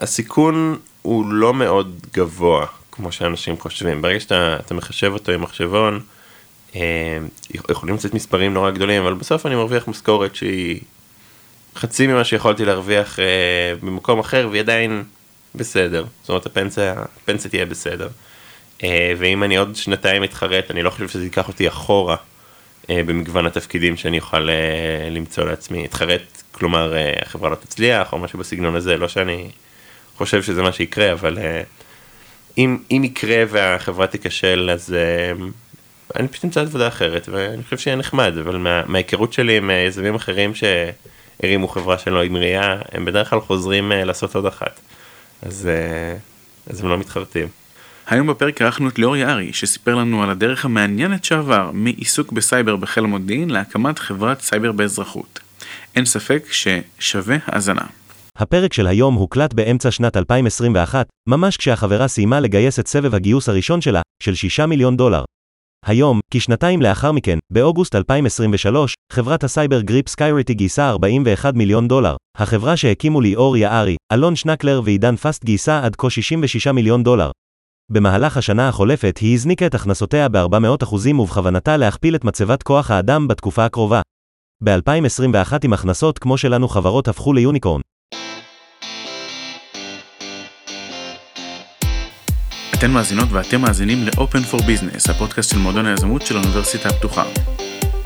הסיכון הוא לא מאוד גבוה, כמו שאנשים חושבים. ברגע שאתה מחשב אותו עם מחשבון, אה, יכולים לצאת מספרים נורא גדולים, אבל בסוף אני מרוויח משכורת שהיא חצי ממה שיכולתי להרוויח אה, במקום אחר, והיא עדיין בסדר. זאת אומרת, הפנסיה, הפנסיה תהיה בסדר. אה, ואם אני עוד שנתיים אתחרט, אני לא חושב שזה ייקח אותי אחורה אה, במגוון התפקידים שאני אוכל אה, למצוא לעצמי. אתחרט, כלומר, אה, החברה לא תצליח, או משהו בסגנון הזה, לא שאני חושב שזה מה שיקרה, אבל אה, אם, אם יקרה והחברה תיכשל, אז... אה, אני פשוט אמצא עבודה אחרת, ואני חושב שיהיה נחמד, אבל מה, מההיכרות שלי עם אה, יזמים אחרים שהרימו חברה שלא המריאה, הם בדרך כלל חוזרים לעשות עוד אחת. אז, אז הם לא מתחרטים. היום בפרק ערכנו את ליאור יערי, שסיפר לנו על הדרך המעניינת שעבר מעיסוק בסייבר בחיל המודיעין להקמת חברת סייבר באזרחות. אין ספק ששווה האזנה. הפרק של היום הוקלט באמצע שנת 2021, ממש כשהחברה סיימה לגייס את סבב הגיוס הראשון שלה, של 6 מיליון דולר. היום, כשנתיים לאחר מכן, באוגוסט 2023, חברת הסייבר Grip Security גייסה 41 מיליון דולר. החברה שהקימו ליאור יערי, אלון שנקלר ועידן פאסט גייסה עד כה 66 מיליון דולר. במהלך השנה החולפת היא הזניקה את הכנסותיה ב-400% ובכוונתה להכפיל את מצבת כוח האדם בתקופה הקרובה. ב-2021 עם הכנסות כמו שלנו חברות הפכו ליוניקורן. אתן מאזינות ואתם מאזינים ל-Open for Business, הפודקאסט של מועדון היזמות של האוניברסיטה הפתוחה.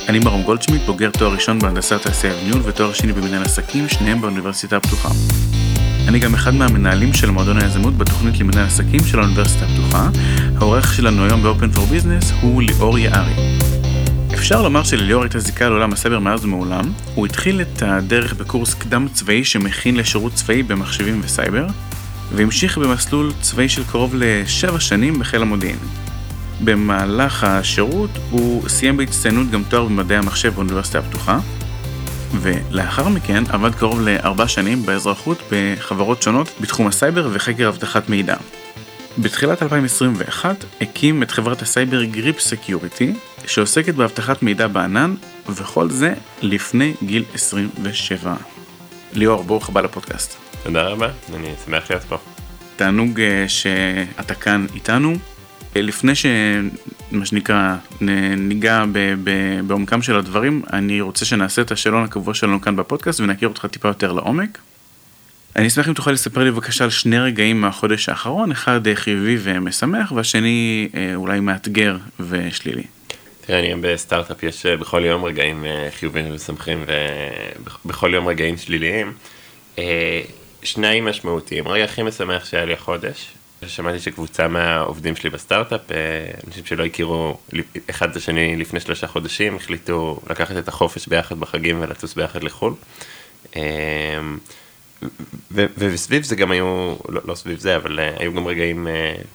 אני מרום גולדשמיט, בוגר תואר ראשון בהנדסת תעשייה וניהול ותואר שני במנהל עסקים, שניהם באוניברסיטה הפתוחה. אני גם אחד מהמנהלים של מועדון היזמות בתוכנית למנהל עסקים של האוניברסיטה הפתוחה. העורך שלנו היום ב-Open for Business הוא ליאור יערי. אפשר לומר שלליאור הייתה זיקה לעולם הסייבר מאז ומעולם. הוא התחיל את הדרך בקורס קדם צבאי שמכין לשירות צבאי במחשבים וסייבר, והמשיך במסלול צבאי של קרוב לשבע שנים בחיל המודיעין. במהלך השירות הוא סיים בהצטיינות גם תואר במדעי המחשב באוניברסיטה הפתוחה, ולאחר מכן עבד קרוב לארבע שנים באזרחות בחברות שונות בתחום הסייבר וחקר אבטחת מידע. בתחילת 2021 הקים את חברת הסייבר Grip Security, שעוסקת באבטחת מידע בענן, וכל זה לפני גיל 27. ליאור, ברוך הבא לפודקאסט. תודה רבה, אני שמח להיות פה. תענוג אה, שאתה כאן איתנו. אה, לפני שמה שנקרא ניגע בעומקם של הדברים, אני רוצה שנעשה את השאלון הקבוע שלנו כאן בפודקאסט ונכיר אותך טיפה יותר לעומק. אני אשמח אם תוכל לספר לי בבקשה על שני רגעים מהחודש האחרון, אחד חיובי ומשמח והשני אה, אולי מאתגר ושלילי. תראה, אני גם בסטארט-אפ, יש בכל יום רגעים חיוביים ומשמחים ובכל יום רגעים שליליים. שניים משמעותיים, הרגע הכי משמח שהיה לי החודש, שמעתי שקבוצה מהעובדים שלי בסטארט-אפ, אנשים שלא הכירו אחד את השני לפני שלושה חודשים, החליטו לקחת את החופש ביחד בחגים ולטוס ביחד לחו"ל. וסביב זה גם היו, לא, לא סביב זה, אבל היו גם רגעים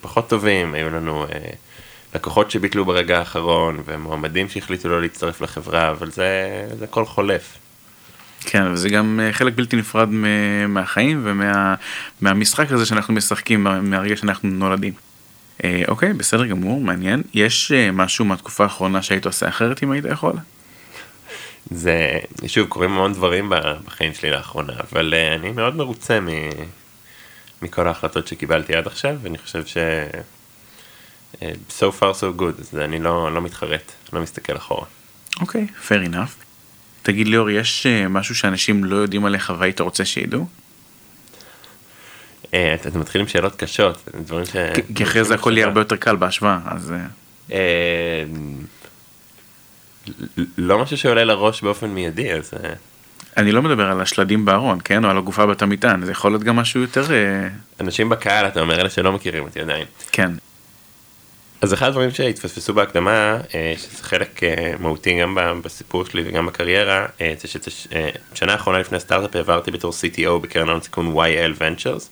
פחות טובים, היו לנו לקוחות שביטלו ברגע האחרון, ומועמדים שהחליטו לא להצטרף לחברה, אבל זה, זה הכל חולף. כן, וזה גם אה, חלק בלתי נפרד מהחיים ומהמשחק ומה, הזה שאנחנו משחקים מהרגע שאנחנו נולדים. אה, אוקיי, בסדר גמור, מעניין. יש אה, משהו מהתקופה האחרונה שהיית עושה אחרת אם היית יכול? זה, שוב, קורים המון דברים בחיים שלי לאחרונה, אבל אני מאוד מרוצה מ, מכל ההחלטות שקיבלתי עד עכשיו, ואני חושב ש... so far so good, אז אני לא, לא מתחרט, לא מסתכל אחורה. אוקיי, okay, fair enough. תגיד ליאור, יש אה, משהו שאנשים לא יודעים עליך והיית רוצה שידעו? אה, אתה מתחיל עם שאלות קשות, דברים ש... כי אחרי זה הכל יהיה הרבה יותר קל בהשוואה, אז... אה, לא משהו שעולה לראש באופן מיידי, אז... אני לא מדבר על השלדים בארון, כן? או על הגופה בת המטען, זה יכול להיות גם משהו יותר... אנשים בקהל, אתה אומר, אלה שלא מכירים אותי עדיין. כן. אז אחד הדברים שהתפספסו בהקדמה, אה, שזה חלק אה, מהותי גם בסיפור שלי וגם בקריירה, אה, זה ששנה האחרונה לפני הסטארט-אפ העברתי בתור CTO בקרן הון סיכון YL Ventures,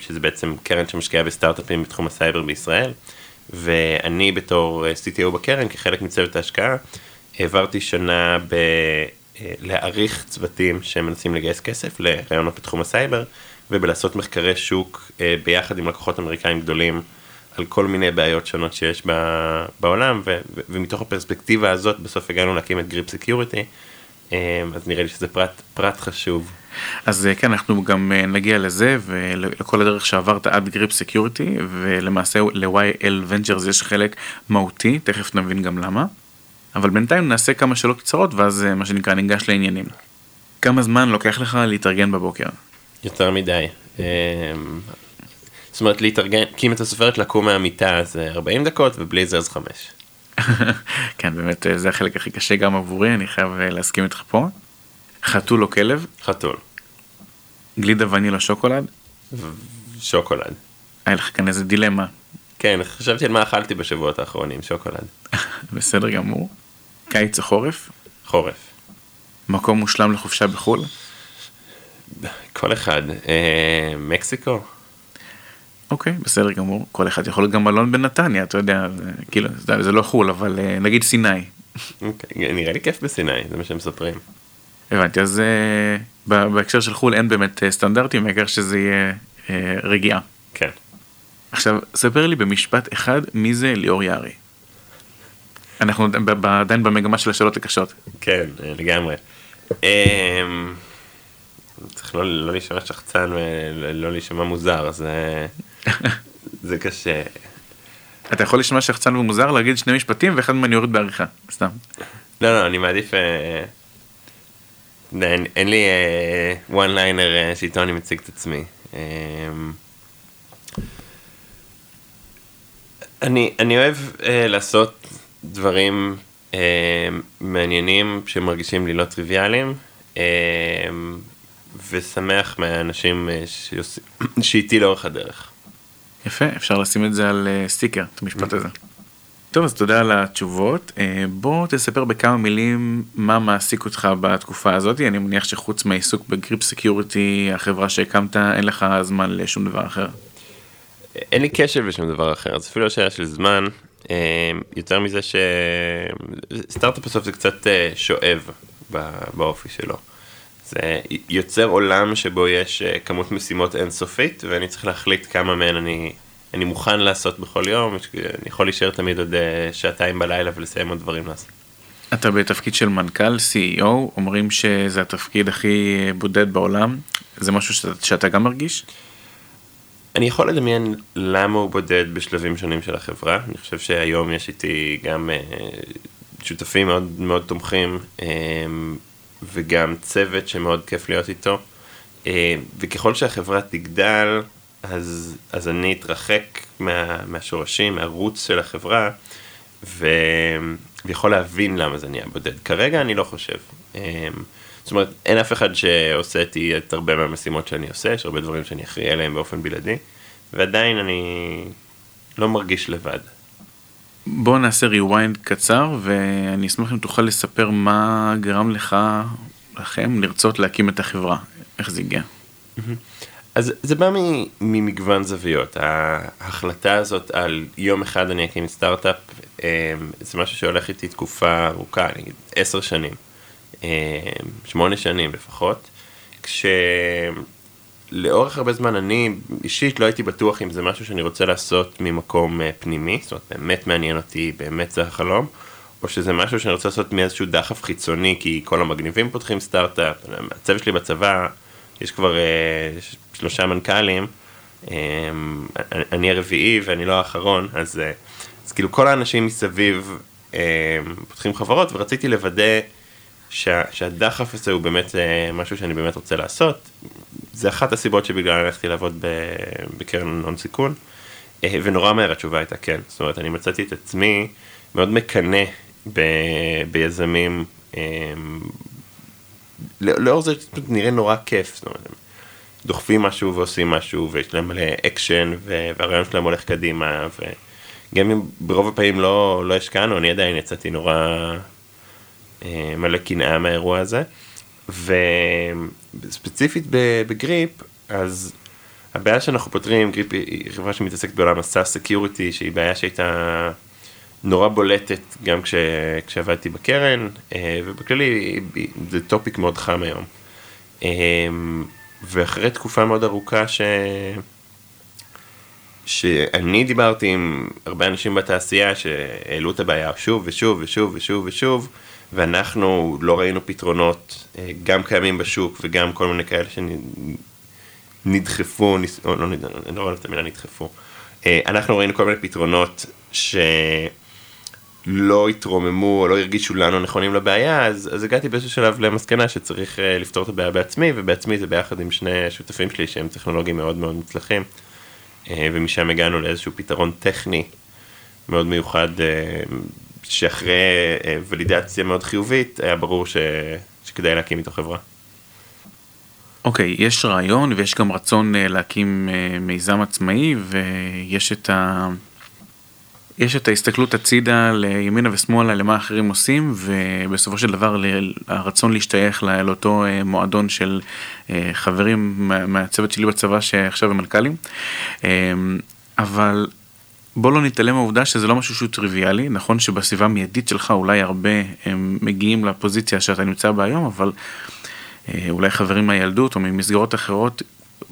שזה בעצם קרן שמשקיעה בסטארט-אפים בתחום הסייבר בישראל, ואני בתור CTO בקרן, כחלק מצוות ההשקעה, העברתי שנה בלהעריך צוותים שמנסים לגייס כסף לרעיונות בתחום הסייבר, ובלעשות מחקרי שוק ביחד עם לקוחות אמריקאים גדולים. על כל מיני בעיות שונות שיש בעולם, ו- ו- ומתוך הפרספקטיבה הזאת בסוף הגענו להקים את Grip Security, אה, אז נראה לי שזה פרט, פרט חשוב. אז אה, כן, אנחנו גם אה, נגיע לזה ולכל הדרך שעברת עד Grip Security, ולמעשה ל-YL Ventures יש חלק מהותי, תכף נבין גם למה. אבל בינתיים נעשה כמה שאלות קצרות, ואז מה שנקרא ניגש לעניינים. כמה זמן לוקח לך להתארגן בבוקר? יותר מדי. זאת אומרת להתארגן, כי אם אתה סופר את לקום מהמיטה זה 40 דקות ובלי זה אז 5. כן, באמת זה החלק הכי קשה גם עבורי, אני חייב להסכים איתך פה. חתול או כלב? חתול. גלידה ונילה שוקולד? שוקולד. היה לך כאן איזה דילמה. כן, חשבתי על מה אכלתי בשבועות האחרונים, שוקולד. בסדר גמור. קיץ או חורף? חורף. מקום מושלם לחופשה בחו"ל? כל אחד. אה, מקסיקו? אוקיי, בסדר גמור. כל אחד יכול להיות גם מלון בנתניה, אתה יודע, כאילו, זה, זה לא חו"ל, אבל אה, נגיד סיני. אוקיי, נראה לי כיף בסיני, זה מה שהם מספרים. הבנתי, אז uh, בהקשר של חו"ל אין באמת uh, סטנדרטים, העיקר שזה יהיה uh, רגיעה. כן. עכשיו, ספר לי במשפט אחד מי זה ליאור יערי. אנחנו עדיין במגמה של השאלות הקשות. כן, לגמרי. אמ, צריך לא, לא להישמע שחצן ולא להישמע מוזר, זה, זה קשה. אתה יכול לשמוע שחצן ומוזר להגיד שני משפטים ואחד מהם אני אוריד בעריכה, סתם. לא, לא, אני מעדיף... אין, אין לי uh, one liner uh, שאיתו אני מציג את עצמי. אני, אני אוהב uh, לעשות דברים uh, מעניינים שמרגישים לי לא טריוויאליים, uh, ושמח מהאנשים uh, שאיתי לאורך הדרך. יפה, אפשר לשים את זה על uh, סטיקר, את המשפט הזה. טוב, אז תודה על התשובות. אה, בוא תספר בכמה מילים מה מעסיק אותך בתקופה הזאת. אני מניח שחוץ מהעיסוק ב Grip Security, החברה שהקמת, אין לך זמן לשום דבר אחר. אין לי קשב לשום דבר אחר, זה אפילו לא שאלה של זמן. אה, יותר מזה שסטארט-אפ בסוף זה קצת אה, שואב באופי שלו. זה יוצר עולם שבו יש כמות משימות אינסופית ואני צריך להחליט כמה מהן אני אני מוכן לעשות בכל יום, אני יכול להישאר תמיד עוד אה, שעתיים בלילה ולסיים עוד דברים לעשות. אתה בתפקיד של מנכ"ל, CEO, אומרים שזה התפקיד הכי בודד בעולם, זה משהו שאתה, שאתה גם מרגיש? אני יכול לדמיין למה הוא בודד בשלבים שונים של החברה, אני חושב שהיום יש איתי גם שותפים מאוד מאוד תומכים וגם צוות שמאוד כיף להיות איתו, uh, וככל שהחברה תגדל, אז, אז אני אתרחק מה, מהשורשים, מהרוץ של החברה, ו, ויכול להבין למה זה נהיה בודד. כרגע אני לא חושב. אמ, זאת אומרת, אין אף אחד שעושה איתי את הרבה מהמשימות שאני עושה, יש הרבה דברים שאני אחראי עליהם באופן בלעדי, ועדיין אני לא מרגיש לבד. בוא נעשה rewind קצר, ואני אשמח אם תוכל לספר מה גרם לך, לכם, לרצות להקים את החברה, איך זה הגיע. אז זה בא ממגוון זוויות, ההחלטה הזאת על יום אחד אני אקים סטארט-אפ, אמ, זה משהו שהולך איתי תקופה ארוכה, נגיד עשר שנים, אמ, שמונה שנים לפחות, כשלאורך הרבה זמן אני אישית לא הייתי בטוח אם זה משהו שאני רוצה לעשות ממקום אה, פנימי, זאת אומרת באמת מעניין אותי, באמת זה החלום, או שזה משהו שאני רוצה לעשות מאיזשהו דחף חיצוני, כי כל המגניבים פותחים סטארט-אפ, הצוות שלי בצבא, יש כבר אה, שלושה מנכ"לים, אמ, אני הרביעי ואני לא האחרון, אז, אה, אז כאילו כל האנשים מסביב אמ, פותחים חברות ורציתי לוודא שה, שהדחף הזה הוא באמת אה, משהו שאני באמת רוצה לעשות. זה אחת הסיבות שבגלל הלכתי לעבוד בקרן הון סיכון, אה, ונורא מהר התשובה הייתה כן. זאת אומרת, אני מצאתי את עצמי מאוד מקנא ב, ביזמים, אמ, לאור זה נראה נורא כיף. זאת אומרת, דוחפים משהו ועושים משהו ויש להם מלא אקשן והרעיון שלהם הולך קדימה וגם אם ברוב הפעמים לא, לא השקענו אני עדיין יצאתי נורא אה, מלא קנאה מהאירוע הזה וספציפית ב Grip אז הבעיה שאנחנו פותרים Grip היא חברה שמתעסקת בעולם ה SaaS security שהיא בעיה שהייתה נורא בולטת גם כש, כשעבדתי בקרן אה, ובכללי זה topic מאוד חם היום. אה, ואחרי תקופה מאוד ארוכה ש... שאני דיברתי עם הרבה אנשים בתעשייה שהעלו את הבעיה שוב ושוב ושוב ושוב ושוב, ואנחנו לא ראינו פתרונות, אה, גם קיימים בשוק וגם כל מיני כאלה שנדחפו, ניס... או לא. אני לא רואה את המילה נדחפו. אה, אנחנו ראינו כל מיני פתרונות שלא התרוממו או לא הרגישו לנו נכונים לבעיה, אז, אז הגעתי באיזשהו שלב למסקנה שצריך אה, לפתור את הבעיה בעצמי, ובעצמי זה ביחד עם שני שותפים שלי שהם טכנולוגים מאוד מאוד מוצלחים, ומשם הגענו לאיזשהו פתרון טכני מאוד מיוחד שאחרי אה, ולידציה מאוד חיובית, היה ברור ש... שכדאי להקים איתו חברה. אוקיי, okay, יש רעיון ויש גם רצון אה, להקים אה, מיזם עצמאי ויש את ה... יש את ההסתכלות הצידה לימינה ושמאלה למה אחרים עושים ובסופו של דבר הרצון להשתייך לאותו מועדון של חברים מהצוות שלי בצבא שעכשיו הם מנכ"לים אבל בוא לא נתעלם מהעובדה שזה לא משהו שהוא טריוויאלי, נכון שבסביבה המיידית שלך אולי הרבה הם מגיעים לפוזיציה שאתה נמצא בה היום, אבל אה, אולי חברים מהילדות או ממסגרות אחרות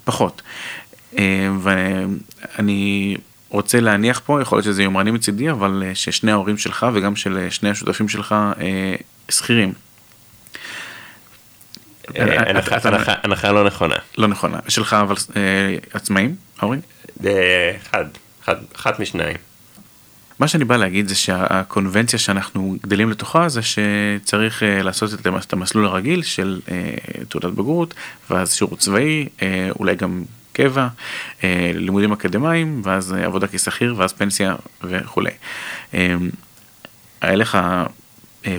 פחות. אה, ואני רוצה להניח פה, יכול להיות שזה יומרני מצידי, אבל אה, ששני ההורים שלך וגם של שני השותפים שלך שכירים. הנחה לא נכונה. לא נכונה. שלך אבל עצמאים, ההורים? אחד. אחת משניים. מה שאני בא להגיד זה שהקונבנציה שאנחנו גדלים לתוכה זה שצריך uh, לעשות את המסלול הרגיל של uh, תעודת בגרות ואז שירות צבאי uh, אולי גם קבע לימודים אקדמיים ואז עבודה כשכיר ואז פנסיה וכולי. Uh, היה לך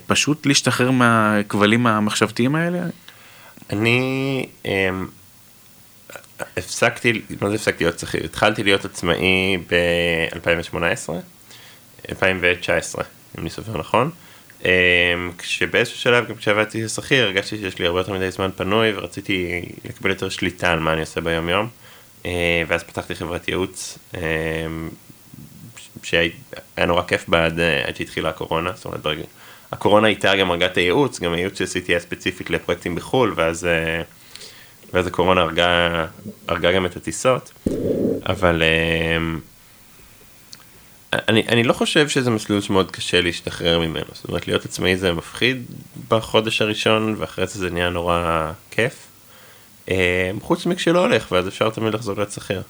פשוט להשתחרר מהכבלים המחשבתיים האלה? אני um, הפסקתי, מה זה הפסקתי להיות שכיר? התחלתי להיות עצמאי ב-2018, 2019, אם אני סופר נכון. אמ, כשבאיזשהו שלב, גם כשעבדתי כשכיר, הרגשתי שיש לי הרבה יותר מדי זמן פנוי ורציתי לקבל יותר שליטה על מה אני עושה ביום יום. אה, ואז פתחתי חברת ייעוץ, אמ, שהיה נורא כיף בעד, אה, עד שהתחילה הקורונה, זאת אומרת, הקורונה הייתה גם הרגת הייעוץ, גם הייעוץ שעשיתי היה ספציפית לפרויקטים בחו"ל, ואז... אה, ואז הקורונה הרגה, הרגה גם את הטיסות, אבל אמ, אני, אני לא חושב שזה מסלול שמאוד קשה להשתחרר ממנו, זאת אומרת להיות עצמאי זה מפחיד בחודש הראשון ואחרי זה זה נהיה נורא כיף, אמ, חוץ מכשלא הולך ואז אפשר תמיד לחזור שכיר.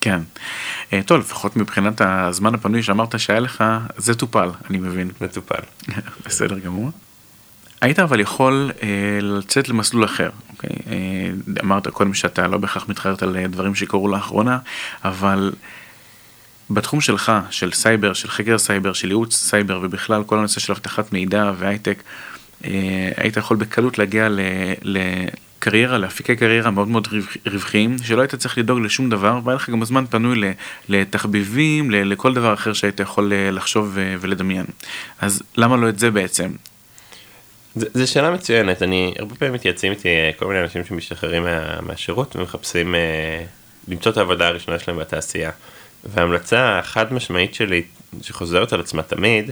כן, אה, טוב לפחות מבחינת הזמן הפנוי שאמרת שהיה לך זה טופל אני מבין. מטופל. בסדר גמור. היית אבל יכול אה, לצאת למסלול אחר, אוקיי? אה, אמרת קודם שאתה לא בהכרח מתחרט על אה, דברים שקרו לאחרונה, אבל בתחום שלך, של סייבר, של חקר סייבר, של ייעוץ סייבר ובכלל כל הנושא של אבטחת מידע והייטק, אה, היית יכול בקלות להגיע ל... לקריירה, לאפיקי קריירה מאוד מאוד רווחיים, שלא היית צריך לדאוג לשום דבר, והיה לך גם זמן פנוי לתחביבים, לכל דבר אחר שהיית יכול אה, לחשוב אה, ולדמיין. אז למה לא את זה בעצם? זו שאלה מצוינת, אני הרבה פעמים מתייעצים איתי אה, כל מיני אנשים שמשתחררים מה, מהשירות ומחפשים אה, למצוא את העבודה הראשונה שלהם בתעשייה. וההמלצה החד משמעית שלי, שחוזרת על עצמה תמיד,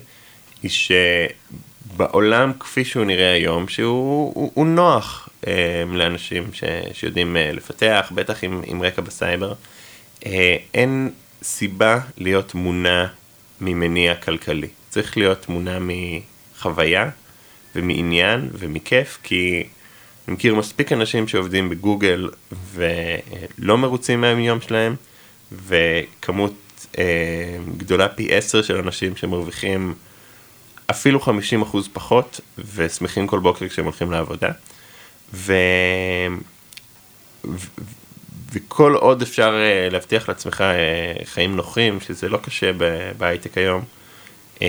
היא שבעולם כפי שהוא נראה היום, שהוא הוא, הוא נוח אה, לאנשים ש, שיודעים אה, לפתח, בטח עם, עם רקע בסייבר, אה, אין סיבה להיות מונע ממניע כלכלי. צריך להיות מונע מחוויה ומעניין ומכיף, כי אני מכיר מספיק אנשים שעובדים בגוגל ולא מרוצים מהיום שלהם, וכמות אה, גדולה פי עשר של אנשים שמרוויחים אפילו 50% פחות, ושמחים כל בוקר כשהם הולכים לעבודה. ו... ו... וכל עוד אפשר uh, להבטיח לעצמך uh, חיים נוחים, שזה לא קשה בהייטק היום, uh,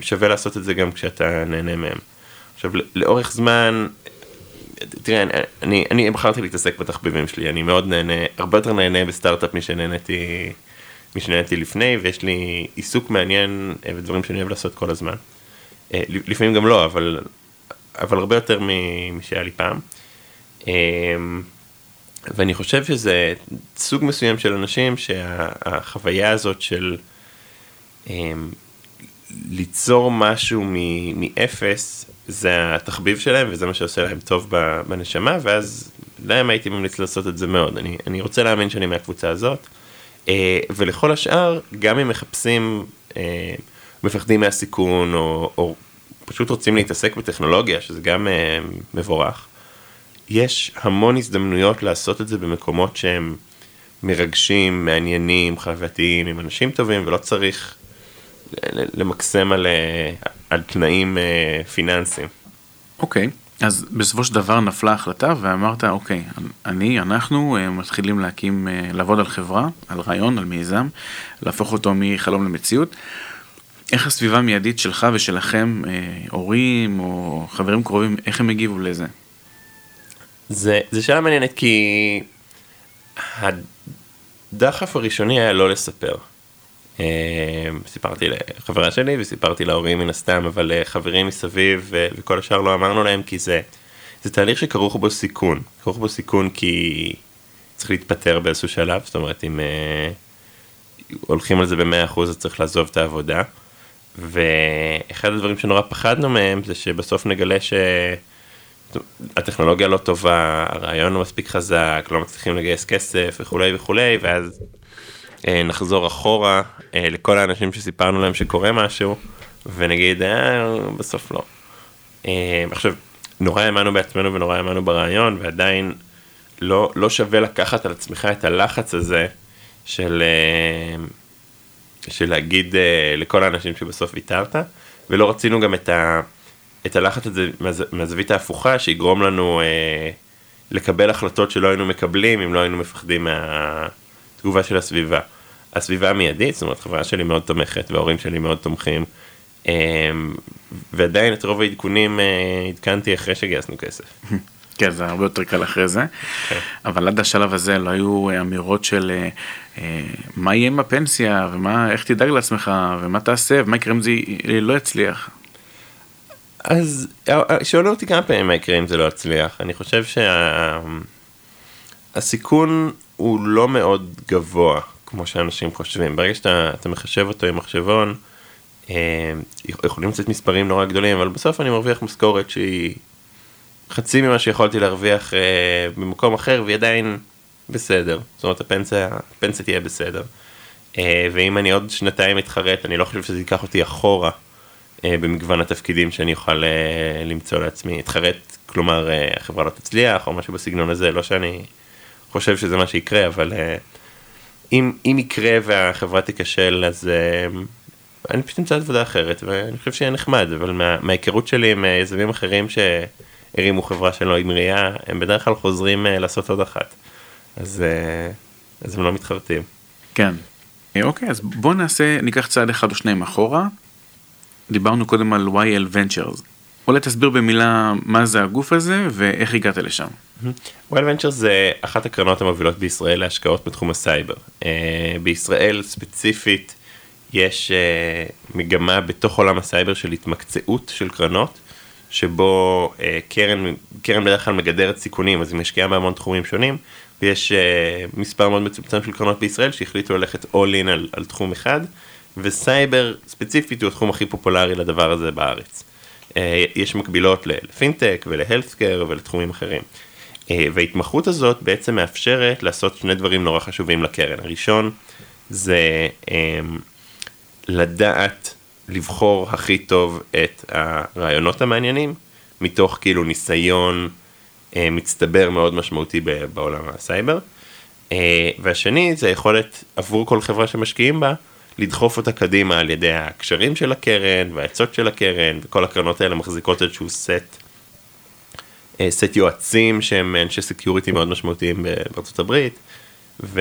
שווה לעשות את זה גם כשאתה נהנה מהם. עכשיו, לאורך זמן, תראה, אני, אני בחרתי להתעסק בתחביבים שלי, אני מאוד נהנה, הרבה יותר נהנה בסטארט-אפ משנהניתי, משנהניתי לפני, ויש לי עיסוק מעניין אה, ודברים שאני אוהב לעשות כל הזמן. אה, לפעמים גם לא, אבל, אבל הרבה יותר משהיה לי פעם. אה, ואני חושב שזה סוג מסוים של אנשים שהחוויה הזאת של ליצור משהו מאפס זה התחביב שלהם וזה מה שעושה להם טוב בנשמה ואז להם הייתי ממליץ לעשות את זה מאוד. אני, אני רוצה להאמין שאני מהקבוצה הזאת. אה, ולכל השאר גם אם מחפשים אה, מפחדים מהסיכון או, או פשוט רוצים להתעסק בטכנולוגיה, שזה גם uh, מבורך, יש המון הזדמנויות לעשות את זה במקומות שהם מרגשים, מעניינים, חווייתיים, עם אנשים טובים, ולא צריך למקסם על, על תנאים פיננסיים. אוקיי, okay. אז בסופו של דבר נפלה החלטה ואמרת, אוקיי, אני, אנחנו מתחילים להקים, לעבוד על חברה, על רעיון, על מיזם, להפוך אותו מחלום למציאות. איך הסביבה המיידית שלך ושלכם, הורים או חברים קרובים, איך הם הגיבו לזה? זה, זה שאלה מעניינת כי הדחף הראשוני היה לא לספר. אה, סיפרתי לחברה שלי וסיפרתי להורים מן הסתם, אבל אה, חברים מסביב וכל השאר לא אמרנו להם כי זה, זה תהליך שכרוך בו סיכון. כרוך בו סיכון כי צריך להתפטר באיזשהו שלב, זאת אומרת אם הולכים על זה במאה אחוז אז צריך לעזוב את העבודה. ואחד הדברים שנורא פחדנו מהם זה שבסוף נגלה ש... הטכנולוגיה לא טובה, הרעיון לא מספיק חזק, לא מצליחים לגייס כסף וכולי וכולי, ואז אה, נחזור אחורה אה, לכל האנשים שסיפרנו להם שקורה משהו, ונגיד, אה, בסוף לא. אה, עכשיו, נורא האמנו בעצמנו ונורא האמנו ברעיון, ועדיין לא, לא שווה לקחת על עצמך את הלחץ הזה של, אה, של להגיד אה, לכל האנשים שבסוף ויתרת, ולא רצינו גם את ה... את הלחץ הזה מהז... מהזווית ההפוכה שיגרום לנו אה, לקבל החלטות שלא היינו מקבלים אם לא היינו מפחדים מהתגובה של הסביבה. הסביבה המיידית, זאת אומרת חברה שלי מאוד תומכת וההורים שלי מאוד תומכים אה, ועדיין את רוב העדכונים אה, עדכנתי אחרי שגייסנו כסף. כן, זה הרבה יותר קל אחרי זה, okay. כן. אבל עד השלב הזה לא היו אמירות של אה, אה, מה יהיה עם הפנסיה ומה, איך תדאג לעצמך ומה תעשה ומה יקרה אם זה לא יצליח. אז שואלו אותי כמה פעמים מה יקרה אם זה לא יצליח. אני חושב שהסיכון שה... הוא לא מאוד גבוה, כמו שאנשים חושבים. ברגע שאתה מחשב אותו עם מחשבון, אה, יכולים לצאת מספרים נורא גדולים, אבל בסוף אני מרוויח משכורת שהיא חצי ממה שיכולתי להרוויח במקום אחר, והיא עדיין בסדר. זאת אומרת, הפנסיה, הפנסיה תהיה בסדר. ואם אני עוד שנתיים אתחרט, אני לא חושב שזה ייקח אותי אחורה. אה, במגוון התפקידים שאני אוכל אה, למצוא לעצמי. אתחרט, כלומר אה, החברה לא תצליח או משהו בסגנון הזה, לא שאני חושב שזה מה שיקרה, אבל אם, אם יקרה והחברה תיכשל אז אני פשוט אמצא עבודה אחרת ואני חושב שיהיה נחמד, אבל מה, מההיכרות שלי עם יזמים אחרים שהרימו חברה שלו עם ראייה, הם בדרך כלל חוזרים לעשות עוד אחת. אז, אז הם לא מתחרטים. כן. אוקיי, אז בוא נעשה, ניקח צעד אחד או שניים אחורה, דיברנו קודם על YL Ventures. אולי תסביר במילה מה זה הגוף הזה ואיך הגעת לשם. YL Ventures זה אחת הקרנות המובילות בישראל להשקעות בתחום הסייבר. אה, בישראל ספציפית יש אה, מגמה בתוך עולם הסייבר של התמקצעות של קרנות, שבו אה, קרן, קרן בדרך כלל מגדרת סיכונים, אז היא משקיעה בהמון תחומים שונים, ויש מספר מאוד מצומצם של קרנות בישראל שהחליטו ללכת all in על, על תחום אחד. וסייבר ספציפית הוא התחום הכי פופולרי לדבר הזה בארץ. אה, יש מקבילות לפינטק ולהלסקר ולתחומים אחרים. אה, וההתמחות הזאת בעצם מאפשרת לעשות שני דברים נורא חשובים לקרן. הראשון זה אמ, לדעת לבחור הכי טוב את הרעיונות המעניינים, מתוך כאילו ניסיון אה, מצטבר מאוד משמעותי בעולם הסייבר. והשני זה היכולת עבור כל חברה שמשקיעים בה, לדחוף אותה קדימה על ידי הקשרים של הקרן והעצות של הקרן וכל הקרנות האלה מחזיקות איזשהו סט, אה, סט יועצים שהם אנשי security מאוד משמעותיים בארצות הברית ו,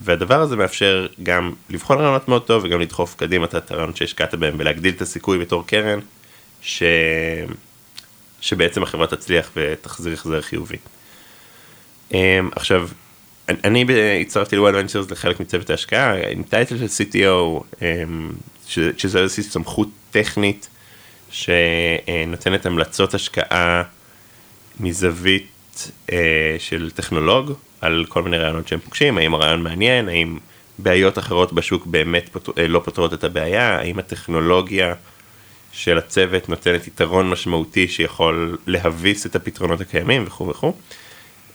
והדבר הזה מאפשר גם לבחון רעיונות מאוד טוב וגם לדחוף קדימה את הרעיונות שהשקעת בהם ולהגדיל את הסיכוי בתור קרן ש... שבעצם החברה תצליח ותחזיר החזר חיובי. אמ, עכשיו אני הצטרפתי לוואל ונצ'רס לחלק מצוות ההשקעה עם טייטל של CTO אמ, שזה איזושהי סמכות טכנית שנותנת המלצות השקעה מזווית אה, של טכנולוג על כל מיני רעיונות שהם פוגשים האם הרעיון מעניין האם בעיות אחרות בשוק באמת פותר, אה, לא פותרות את הבעיה האם הטכנולוגיה של הצוות נותנת יתרון משמעותי שיכול להביס את הפתרונות הקיימים וכו' וכו'.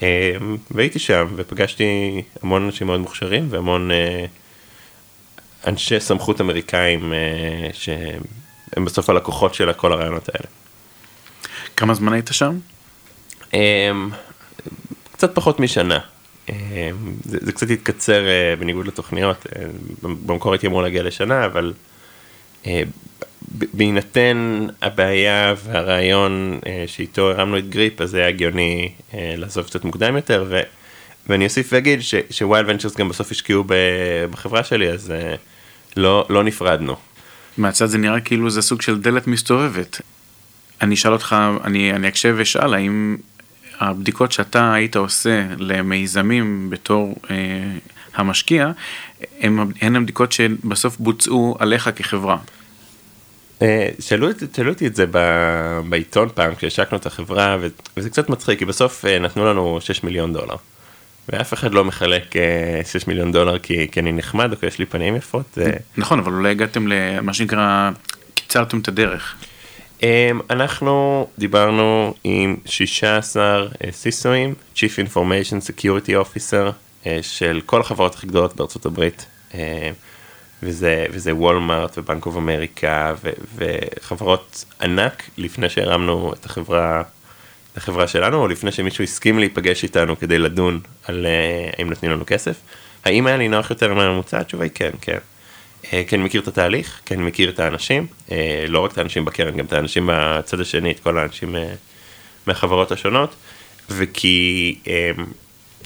אמ, והייתי שם ופגשתי המון אנשים מאוד מוכשרים והמון אה, אנשי סמכות אמריקאים אה, הם בסוף הלקוחות של כל הרעיונות האלה. כמה זמן היית שם? קצת פחות משנה. זה, זה קצת התקצר אה, בניגוד לתוכניות, אה, במקור הייתי אמור להגיע לשנה, אבל אה, בהינתן הבעיה והרעיון שאיתו הרמנו את גריפ, אז זה היה הגיוני לעזוב קצת מוקדם יותר, ו, ואני אוסיף ואגיד שוויילד ונצ'רס גם בסוף השקיעו בחברה שלי, אז לא, לא נפרדנו. מהצד זה נראה כאילו זה סוג של דלת מסתובבת. אני אשאל אותך, אני, אני אקשב ואשאל, האם הבדיקות שאתה היית עושה למיזמים בתור אה, המשקיע, הן הבדיקות שבסוף בוצעו עליך כחברה. אה, שאלו אותי את זה בעיתון פעם כשהשקנו את החברה וזה קצת מצחיק כי בסוף אה, נתנו לנו 6 מיליון דולר. ואף אחד לא מחלק 6 אה, מיליון דולר כי, כי אני נחמד או כי יש לי פנים יפות. נכון אבל אולי הגעתם למה שנקרא קיצרתם את הדרך. אמ, אנחנו דיברנו עם 16 סיסואים, Chief Information Security Officer של כל החברות הכי גדולות בארצות הברית, וזה, וזה וולמארט ובנק אוף אמריקה וחברות ענק לפני שהרמנו את החברה, את החברה שלנו, או לפני שמישהו הסכים להיפגש איתנו כדי לדון על אה, האם נותנים לנו כסף. האם היה לי נוח יותר מהממוצע? התשובה היא כן, כן. אה, אני מכיר את התהליך, אני מכיר את האנשים, אה, לא רק את האנשים בקרן, גם את האנשים בצד השני, את כל האנשים מהחברות השונות, וכי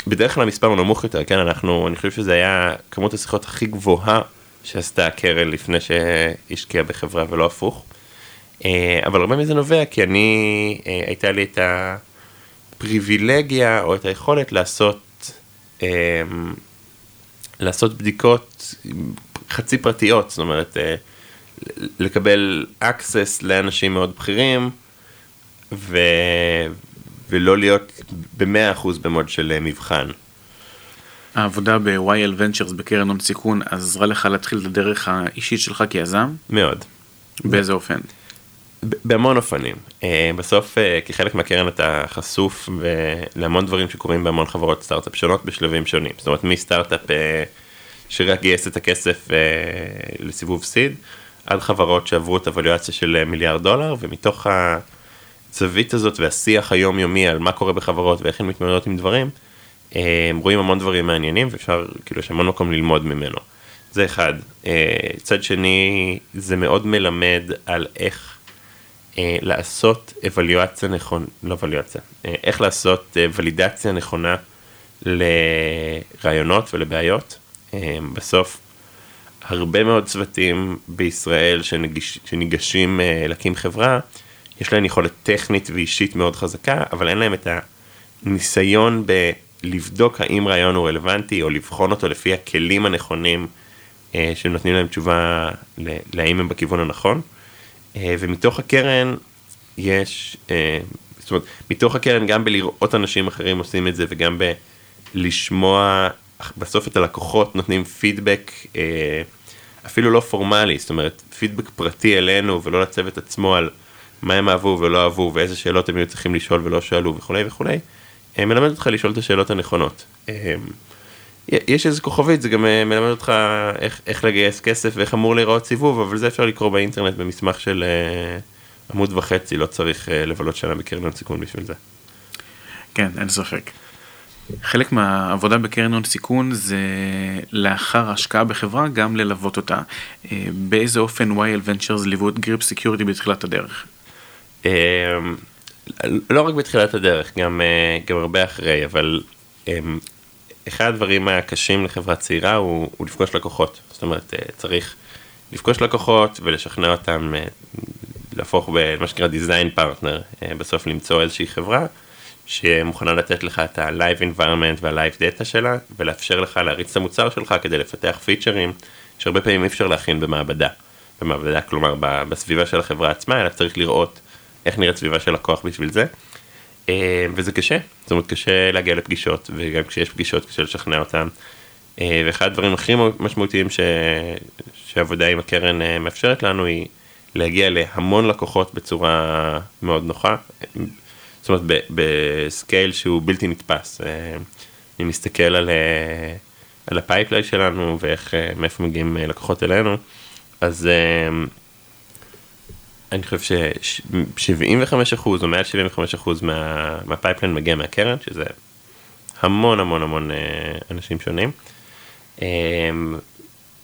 בדרך כלל המספר הוא נמוך יותר, כן, אנחנו, אני חושב שזה היה כמות השיחות הכי גבוהה שעשתה הקרן לפני שהשקיעה בחברה ולא הפוך. אבל הרבה מזה נובע כי אני, הייתה לי את הפריבילגיה או את היכולת לעשות, לעשות בדיקות חצי פרטיות, זאת אומרת, אה, לקבל access לאנשים מאוד בכירים, ו... ולא להיות במאה אחוז במוד של אה, מבחן. העבודה ב-YL Ventures בקרן הון סיכון עזרה לך להתחיל את הדרך האישית שלך כיזם? מאוד. באיזה אופן? בהמון אופנים. אה, בסוף כחלק מהקרן אתה חשוף להמון דברים שקורים בהמון חברות סטארט-אפ שונות בשלבים שונים. זאת אומרת מסטארט-אפ שרק גייס את הכסף אה, לסיבוב סיד, עד חברות שעברו את הווליואציה של אה, מיליארד דולר, ומתוך הזווית הזאת והשיח היומיומי על מה קורה בחברות ואיך הן מתמודדות עם דברים, אה, רואים המון דברים מעניינים ואפשר, כאילו יש המון מקום ללמוד ממנו. זה אחד. אה, צד שני, זה מאוד מלמד על איך אה, לעשות אבליואציה נכונה, לא אבליואציה, אה, איך לעשות אה, ולידציה נכונה לרעיונות ולבעיות. אמ, בסוף הרבה מאוד צוותים בישראל שניגש, שניגשים אה, להקים חברה, יש להם יכולת טכנית ואישית מאוד חזקה, אבל אין להם את הניסיון בלבדוק האם רעיון הוא רלוונטי, או לבחון אותו לפי הכלים הנכונים אה, שנותנים להם תשובה להאם הם בכיוון הנכון. אה, ומתוך הקרן יש, זאת אומרת, מתוך הקרן גם בלראות אנשים אחרים עושים את זה וגם בלשמוע בסוף את הלקוחות נותנים פידבק אה, אפילו לא פורמלי, זאת אומרת פידבק פרטי אלינו ולא לצוות עצמו על מה הם אהבו ולא אהבו ואיזה שאלות הם היו צריכים לשאול ולא שאלו וכולי וכולי, אה, מלמד אותך לשאול את השאלות הנכונות. אה, יש איזה כוכבית, זה גם אה, מלמד אותך איך, איך לגייס כסף ואיך אמור להיראות סיבוב, אבל זה אפשר לקרוא באינטרנט במסמך של אה, עמוד וחצי, לא צריך אה, לבלות שנה בקרן סיכון בשביל זה. כן, אין ספק. חלק מהעבודה בקרן הון סיכון זה לאחר השקעה בחברה גם ללוות אותה. אה, באיזה אופן YL Ventures ליוו את Grip Security בתחילת הדרך? אה, לא רק בתחילת הדרך, גם, אה, גם הרבה אחרי, אבל אחד הדברים הקשים לחברה צעירה הוא, הוא לפגוש לקוחות. זאת אומרת, צריך לפגוש לקוחות ולשכנע אותם להפוך במה שנקרא design partner, בסוף למצוא איזושהי חברה. שמוכנה לתת לך את ה-Live environment וה-Live data שלה, ולאפשר לך להריץ את המוצר שלך כדי לפתח פיצ'רים, שהרבה פעמים אי אפשר להכין במעבדה. במעבדה, כלומר בסביבה של החברה עצמה, אלא צריך לראות איך נראית סביבה של לקוח בשביל זה. אה, וזה קשה, זאת אומרת קשה להגיע לפגישות, וגם כשיש פגישות קשה לשכנע אותם. אה, ואחד הדברים הכי משמעותיים ש... שעבודה עם הקרן אה, מאפשרת לנו היא להגיע להמון לקוחות בצורה מאוד נוחה. זאת אומרת ב scale שהוא בלתי נתפס. אני מסתכל על, על ה pipeline שלנו ואיך, מאיפה מגיעים לקוחות אלינו, אז אני חושב ש-75% או מעל 75% מה, מה pipeline מגיע מהקרן, שזה המון המון המון אה, אנשים שונים. אה,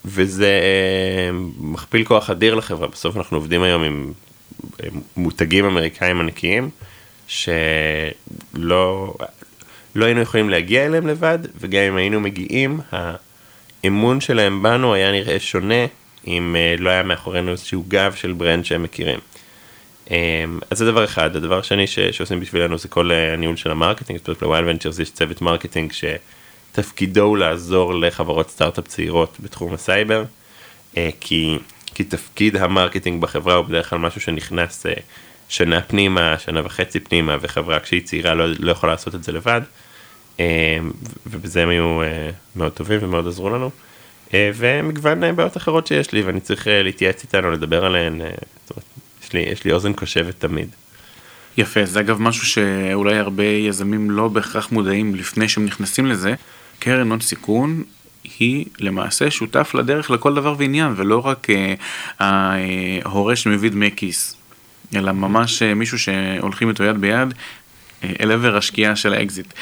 וזה אה, מכפיל כוח אדיר לחברה, בסוף אנחנו עובדים היום עם מותגים אמריקאים ענקיים, שלא לא היינו יכולים להגיע אליהם לבד, וגם אם היינו מגיעים, האמון שלהם בנו היה נראה שונה אם לא היה מאחורינו איזשהו גב של brand שהם מכירים. אמ, אז זה דבר אחד, הדבר השני ש, שעושים בשבילנו זה כל אה, הניהול של ה marketing, זאת אומרת ל YL Ventures יש צוות marketing שתפקידו הוא לעזור לחברות סטארט-אפ צעירות בתחום הסייבר, אה, כי, כי תפקיד ה marketing בחברה הוא בדרך כלל משהו שנכנס אה, שנה פנימה, שנה וחצי פנימה, וחברה כשהיא צעירה לא, לא יכולה לעשות את זה לבד, אמ, ובזה הם היו מאוד טובים ומאוד עזרו לנו. ומגוון בעיות אחרות שיש לי ואני צריך להתייעץ איתם ולדבר עליהן, אומרת, לי, יש לי אוזן קושבת תמיד. יפה, זה אגב משהו שאולי הרבה יזמים לא בהכרח מודעים לפני שהם נכנסים לזה. קרן הון סיכון היא למעשה שותף לדרך לכל דבר ועניין, ולא רק אה, ההורה שמביא דמי כיס, אלא ממש אה, מישהו שהולכים איתו יד ביד אה, אל עבר השקיעה של האקזיט.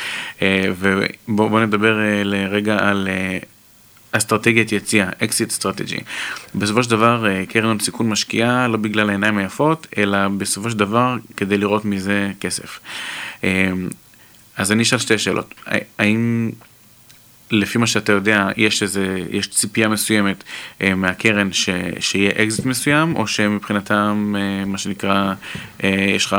ובואו נדבר לרגע על אסטרטגיית יציאה, exit strategy. בסופו של דבר אה, קרן הון סיכון משקיעה לא בגלל העיניים היפות, אלא בסופו של דבר כדי לראות מזה כסף. אה, אז אני אשאל שתי שאלות, האם לפי מה שאתה יודע יש איזה, יש ציפייה מסוימת אה, מהקרן ש, שיהיה אקזיט מסוים, או שמבחינתם מה שנקרא, יש לך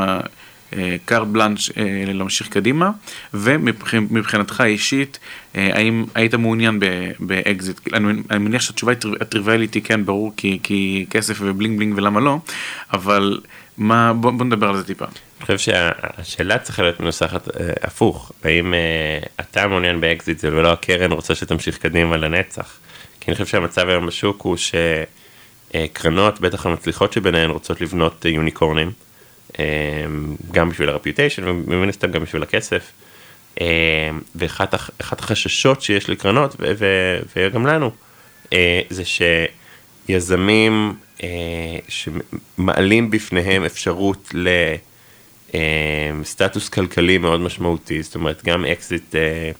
carte blanche אה, להמשיך קדימה, ומבחינתך אישית, אה, האם היית מעוניין באקזיט? אני, אני מניח שהתשובה הטריוויאלית היא כן, ברור, כי, כי כסף ו bling bling ולמה לא, אבל מה, בוא, בוא נדבר על זה טיפה. אני חושב שהשאלה צריכה להיות מנוסחת אה, הפוך, האם אתה מעוניין באקזיט ולא הקרן רוצה שתמשיך קדימה לנצח? כי אני חושב שהמצב היום בשוק הוא שקרנות, בטח המצליחות שביניהן, רוצות לבנות יוניקורנים. אמ, גם בשביל ה reputation ומן הסתם גם בשביל הכסף. אמ, ואחת החששות שיש לקרנות וגם לנו אה, זה שיזמים אה, שמעלים בפניהם אפשרות לסטטוס אמ, כלכלי מאוד משמעותי, זאת אומרת גם אקזיט אה,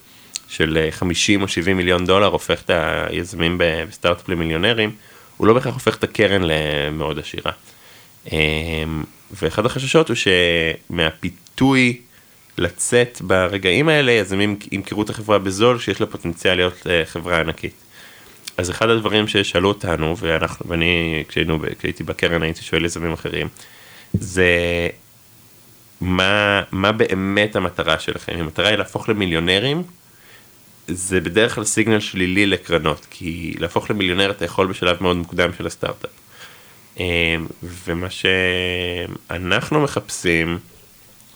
של 50 או 70 מיליון דולר הופך את היזמים בסטארט-אפ למיליונרים, הוא לא בהכרח הופך את הקרן למאוד עשירה. ואחד החששות הוא שמהפיתוי לצאת ברגעים האלה, יזמים ימכרו את החברה בזול שיש לה פוטנציאל להיות אה, חברה ענקית. אז אחד הדברים ששאלו אותנו, ואנחנו, ואני כשהיינו, כשהייתי בקרן הייתי שואל יזמים אחרים, זה מה, מה באמת המטרה שלכם? אם המטרה היא להפוך למיליונרים, זה בדרך כלל סיגנל שלילי לקרנות, כי להפוך למיליונר אתה יכול בשלב מאוד מוקדם של הסטארט-אפ. אמ, ומה שאנחנו מחפשים,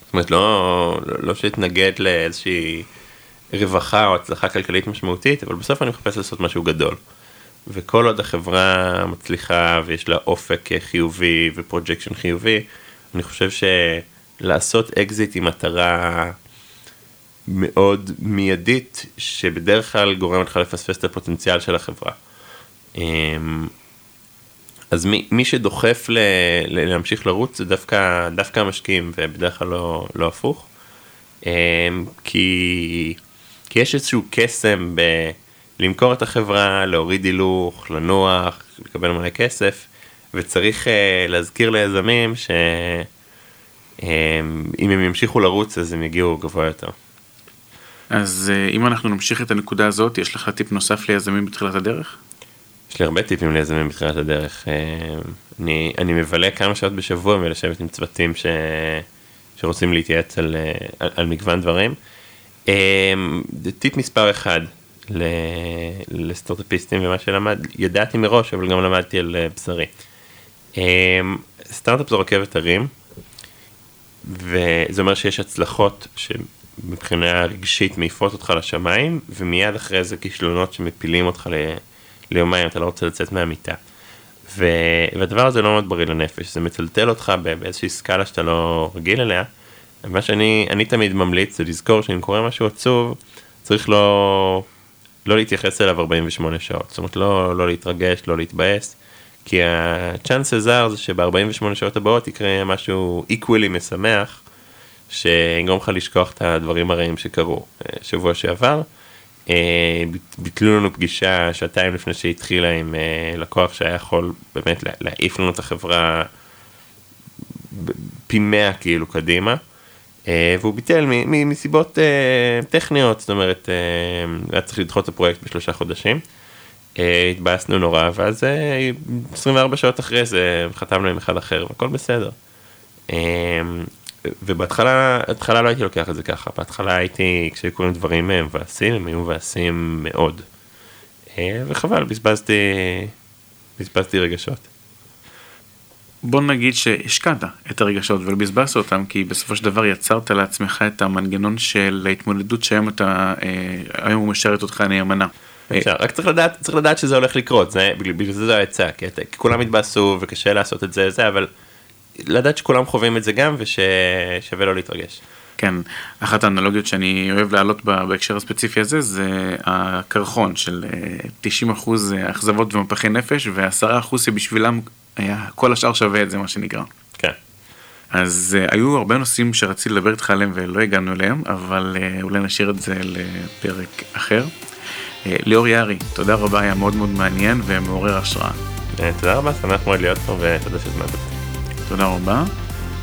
זאת אומרת לא, לא שאתנגד לאיזושהי רווחה או הצלחה כלכלית משמעותית, אבל בסוף אני מחפש לעשות משהו גדול. וכל עוד החברה מצליחה ויש לה אופק חיובי ו projection חיובי, אני חושב שלעשות אקזיט היא מטרה מאוד מיידית, שבדרך כלל גורמת לך לפספס את הפוטנציאל של החברה. אמ, אז מי, מי שדוחף ל, ל, להמשיך לרוץ זה דווקא, דווקא המשקיעים ובדרך כלל לא, לא הפוך. אמ, כי, כי יש איזשהו קסם בלמכור את החברה, להוריד הילוך, לנוח, לקבל מלא כסף, וצריך uh, להזכיר ליזמים שאם um, הם ימשיכו לרוץ אז הם יגיעו גבוה יותר. אז uh, אם אנחנו נמשיך את הנקודה הזאת, יש לך טיפ נוסף ליזמים בתחילת הדרך? יש לי הרבה טיפים ליזמים בתחילת הדרך. אה, אני, אני מבלה כמה שעות בשבוע מלשבת עם צוותים ש, שרוצים להתייעץ על, אה, על, על מגוון דברים. אה, טיפ מספר אחד לסטארט-אפיסטים ומה שלמד, ידעתי מראש אבל גם למדתי על בשרי. סטארט-אפ זו רכבת הרים, וזה אומר שיש הצלחות שמבחינה רגשית מעיפות אותך לשמיים, ומיד אחרי זה כישלונות שמפילים אותך ל... ליומיים, אתה לא רוצה לצאת מהמיטה. ו... והדבר הזה לא מאוד בריא לנפש, זה מטלטל אותך באיזושהי סקאלה שאתה לא רגיל אליה. מה שאני אני תמיד ממליץ זה לזכור שאם קורה משהו עצוב, צריך לא, לא להתייחס אליו 48 שעות. זאת אומרת, לא, לא להתרגש, לא להתבאס, כי ה-chances are זה שב-48 שעות הבאות יקרה משהו equally משמח, שיגרום לך לשכוח את הדברים הרעים שקרו אה, שבוע שעבר. אה, ביטלו לנו פגישה שעתיים לפני שהתחילה עם אה, לקוח שהיה יכול באמת להעיף לנו את החברה פי מאה כאילו קדימה. והוא ביטל מסיבות טכניות, זאת אומרת, היה צריך לדחות את הפרויקט בשלושה חודשים. התבאסנו נורא, ואז 24 שעות אחרי זה חתמנו עם אחד אחר, והכל בסדר. ובהתחלה התחלה לא הייתי לוקח את זה ככה, בהתחלה הייתי, כשהיו קוראים דברים מבאסים, הם היו מבאסים מאוד. אה, וחבל, בזבזתי, בזבזתי רגשות. בוא נגיד שהשקעת את הרגשות ובזבזת אותם כי בסופו של דבר יצרת לעצמך את המנגנון של ההתמודדות שהיום אתה, אה, היום הוא משרת אותך נאמנה. רק צריך לדעת, צריך לדעת שזה הולך לקרות, זה, בגלל זה זה העצה, כי, כי כולם התבאסו וקשה לעשות את זה, זה, אבל לדעת שכולם חווים את זה גם וששווה לא להתרגש. כן, אחת האנלוגיות שאני אוהב להעלות בהקשר הספציפי הזה זה הקרחון של 90% אה, אכזבות ומפחי נפש ו-10% שבשבילם היה כל השאר שווה את זה מה שנקרא. כן. אז uh, היו הרבה נושאים שרציתי לדבר איתך עליהם ולא הגענו אליהם, אבל uh, אולי נשאיר את זה לפרק אחר. Uh, ליאור יערי, תודה רבה, היה מאוד מאוד מעניין ומעורר השראה. תודה רבה, שמח מאוד להיות פה ותודה שהזמנת אותי. תודה רבה.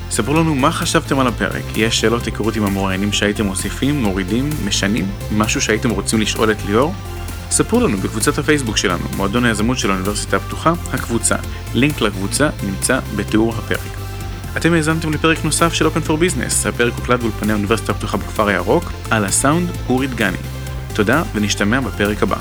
ספרו לנו מה חשבתם על הפרק, יש שאלות היכרות עם המוראיינים שהייתם מוסיפים, מורידים, משנים, משהו שהייתם רוצים לשאול את ליאור? ספרו לנו בקבוצת הפייסבוק שלנו, מועדון היזמות של האוניברסיטה הפתוחה, הקבוצה. לינק לקבוצה נמצא בתיאור הפרק. אתם האזנתם לפרק נוסף של Open for Business, הפרק הוקלט באולפני האוניברסיטה הפתוחה בכפר הירוק, על הסאונד אורי דגני. תודה ונשתמע בפרק הבא.